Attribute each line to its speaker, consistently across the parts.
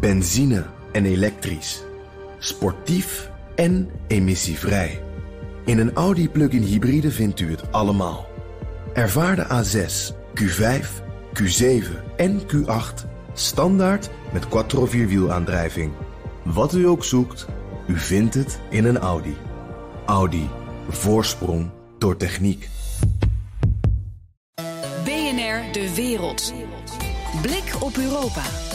Speaker 1: Benzine en elektrisch. Sportief en emissievrij. In een Audi plug-in hybride vindt u het allemaal. Ervaar de A6, Q5, Q7 en Q8 standaard met quattro vierwielaandrijving. Wat u ook zoekt, u vindt het in een Audi. Audi. Voorsprong door techniek.
Speaker 2: BNR De Wereld. Blik op Europa.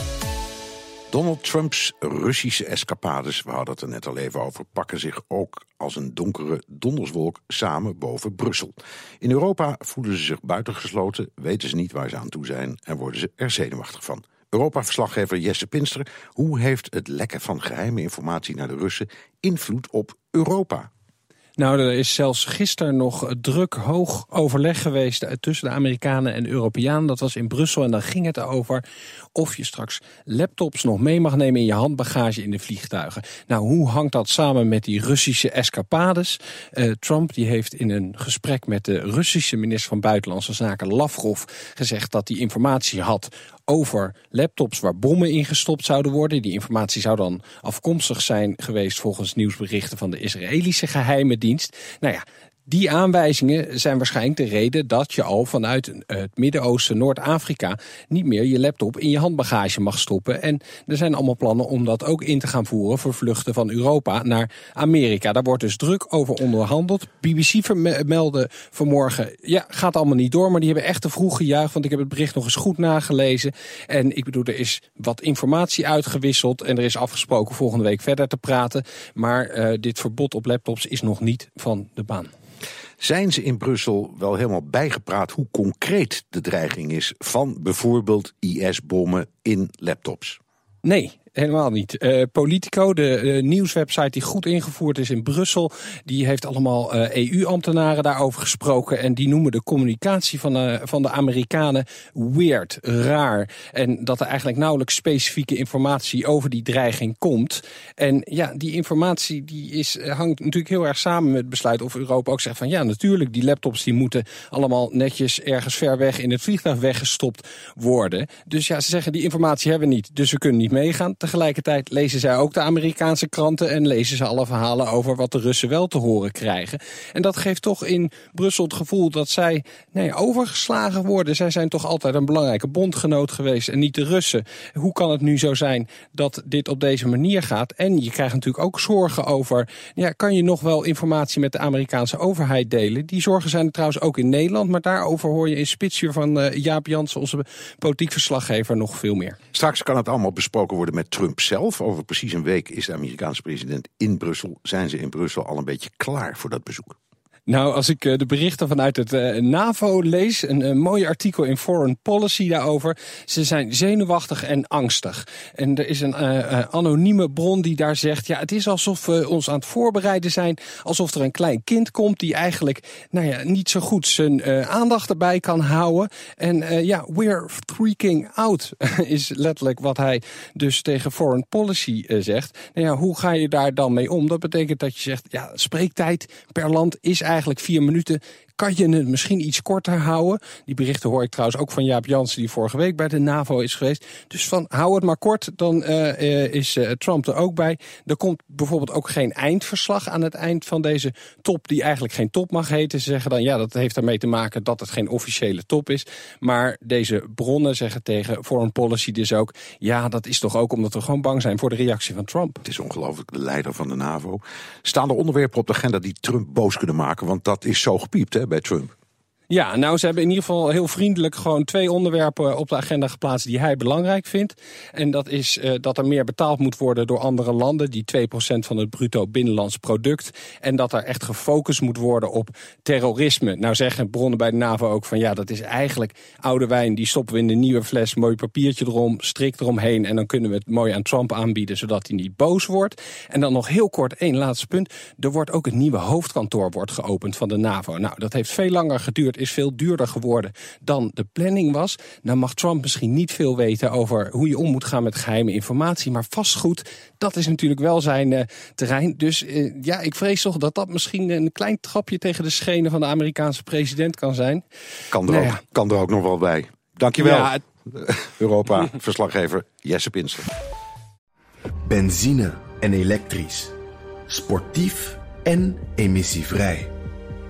Speaker 3: Donald Trumps Russische escapades, we hadden het er net al even over, pakken zich ook als een donkere donderswolk samen boven Brussel. In Europa voelen ze zich buitengesloten, weten ze niet waar ze aan toe zijn en worden ze er zenuwachtig van. Europa-verslaggever Jesse Pinster, hoe heeft het lekken van geheime informatie naar de Russen invloed op Europa?
Speaker 4: Nou, er is zelfs gisteren nog druk hoog overleg geweest tussen de Amerikanen en Europeanen. Dat was in Brussel en dan ging het over of je straks laptops nog mee mag nemen in je handbagage in de vliegtuigen. Nou, hoe hangt dat samen met die Russische escapades? Uh, Trump die heeft in een gesprek met de Russische minister van Buitenlandse Zaken Lavrov gezegd dat hij informatie had over laptops waar bommen ingestopt zouden worden. Die informatie zou dan afkomstig zijn geweest volgens nieuwsberichten van de Israëlische geheime dienst. Nou ja, die aanwijzingen zijn waarschijnlijk de reden dat je al vanuit het Midden-Oosten, Noord-Afrika, niet meer je laptop in je handbagage mag stoppen. En er zijn allemaal plannen om dat ook in te gaan voeren voor vluchten van Europa naar Amerika. Daar wordt dus druk over onderhandeld. BBC vermeldde vanmorgen, ja, gaat allemaal niet door, maar die hebben echt te vroeg gejuicht, want ik heb het bericht nog eens goed nagelezen. En ik bedoel, er is wat informatie uitgewisseld en er is afgesproken volgende week verder te praten. Maar uh, dit verbod op laptops is nog niet van de baan.
Speaker 3: Zijn ze in Brussel wel helemaal bijgepraat hoe concreet de dreiging is van bijvoorbeeld IS-bommen in laptops?
Speaker 4: Nee, Helemaal niet. Uh, Politico, de uh, nieuwswebsite die goed ingevoerd is in Brussel, die heeft allemaal uh, eh, EU-ambtenaren daarover gesproken. En die noemen de communicatie van, van de Amerikanen weird, raar. En dat er eigenlijk nauwelijks specifieke informatie over die dreiging komt. En ja, die informatie die is, hangt natuurlijk heel erg samen met het besluit of Europa ook zegt van ja, natuurlijk, die laptops die moeten allemaal netjes ergens ver weg in het vliegtuig weggestopt worden. Dus ja, ze zeggen die informatie hebben we niet, dus we kunnen niet meegaan. Tegelijkertijd lezen zij ook de Amerikaanse kranten en lezen ze alle verhalen over wat de Russen wel te horen krijgen. En dat geeft toch in Brussel het gevoel dat zij nee, overgeslagen worden. Zij zijn toch altijd een belangrijke bondgenoot geweest en niet de Russen. Hoe kan het nu zo zijn dat dit op deze manier gaat? En je krijgt natuurlijk ook zorgen over, ja, kan je nog wel informatie met de Amerikaanse overheid delen? Die zorgen zijn er trouwens ook in Nederland, maar daarover hoor je in Spitsje van uh, Jaap Jansen, onze politiek verslaggever, nog veel meer.
Speaker 3: Straks kan het allemaal besproken worden met Trump zelf. Over precies een week is de Amerikaanse president in Brussel. Zijn ze in Brussel al een beetje klaar voor dat bezoek?
Speaker 4: Nou, als ik eh, de berichten vanuit het uh, NAVO lees, een, mooi artikel in Foreign Policy daarover. Ze zijn zenuwachtig en angstig. En er is een uh, anonieme bron die daar zegt: ja, het is alsof we ons aan het voorbereiden zijn. Alsof er een klein kind komt die eigenlijk nou ja, niet zo goed zijn aandacht erbij kan houden. En ja, we're freaking out is letterlijk wat hij dus tegen Foreign Policy zegt. Nou ja, hoe ga je daar dan mee om? Dat betekent dat je zegt: ja, spreektijd per land is eigenlijk eigenlijk vier minuten kan je het misschien iets korter houden. Die berichten hoor ik trouwens ook van Jaap Jansen, die vorige week bij de NAVO is geweest. Dus van hou het maar kort, dan uh, is uh, Trump er ook bij. Er komt bijvoorbeeld ook geen eindverslag aan het eind van deze top, die eigenlijk geen top mag heten. Ze zeggen dan, ja, dat heeft ermee te maken dat het geen officiële top is. Maar deze bronnen zeggen tegen Foreign Policy dus ook, ja, dat is toch ook omdat we gewoon bang zijn voor de reactie van Trump.
Speaker 3: Het is ongelooflijk, de leider van de NAVO. Staan er onderwerpen op de agenda die Trump boos kunnen maken? Want dat is zo gepiept, hè, bij Trump.
Speaker 4: Ja, nou, ze hebben in ieder geval heel vriendelijk gewoon twee onderwerpen op de agenda geplaatst die hij belangrijk vindt. En dat is uh, dat er meer betaald moet worden door andere landen, die 2% van het bruto binnenlands product. En dat er echt gefocust moet worden op terrorisme. Nou zeggen bronnen bij de NAVO ook van ja, dat is eigenlijk oude wijn, die stoppen we in de nieuwe fles, mooi papiertje erom, strik eromheen. En dan kunnen we het mooi aan Trump aanbieden, zodat hij niet boos wordt. En dan nog heel kort één laatste punt. Er wordt ook het nieuwe hoofdkantoor wordt geopend van de NAVO. Nou, dat heeft veel langer geduurd is veel duurder geworden dan de planning was. Nou mag Trump misschien niet veel weten over hoe je om moet gaan met geheime informatie. Maar vastgoed, dat is natuurlijk wel zijn uh, terrein. Dus uh, ja, ik vrees toch dat dat misschien een klein trapje tegen de schenen van de Amerikaanse president kan zijn.
Speaker 3: Kan er, nou ook, kan er ook nog wel bij. Dankjewel, ja, Europa-verslaggever Jesse Pinster.
Speaker 1: benzine en elektrisch, sportief en emissievrij.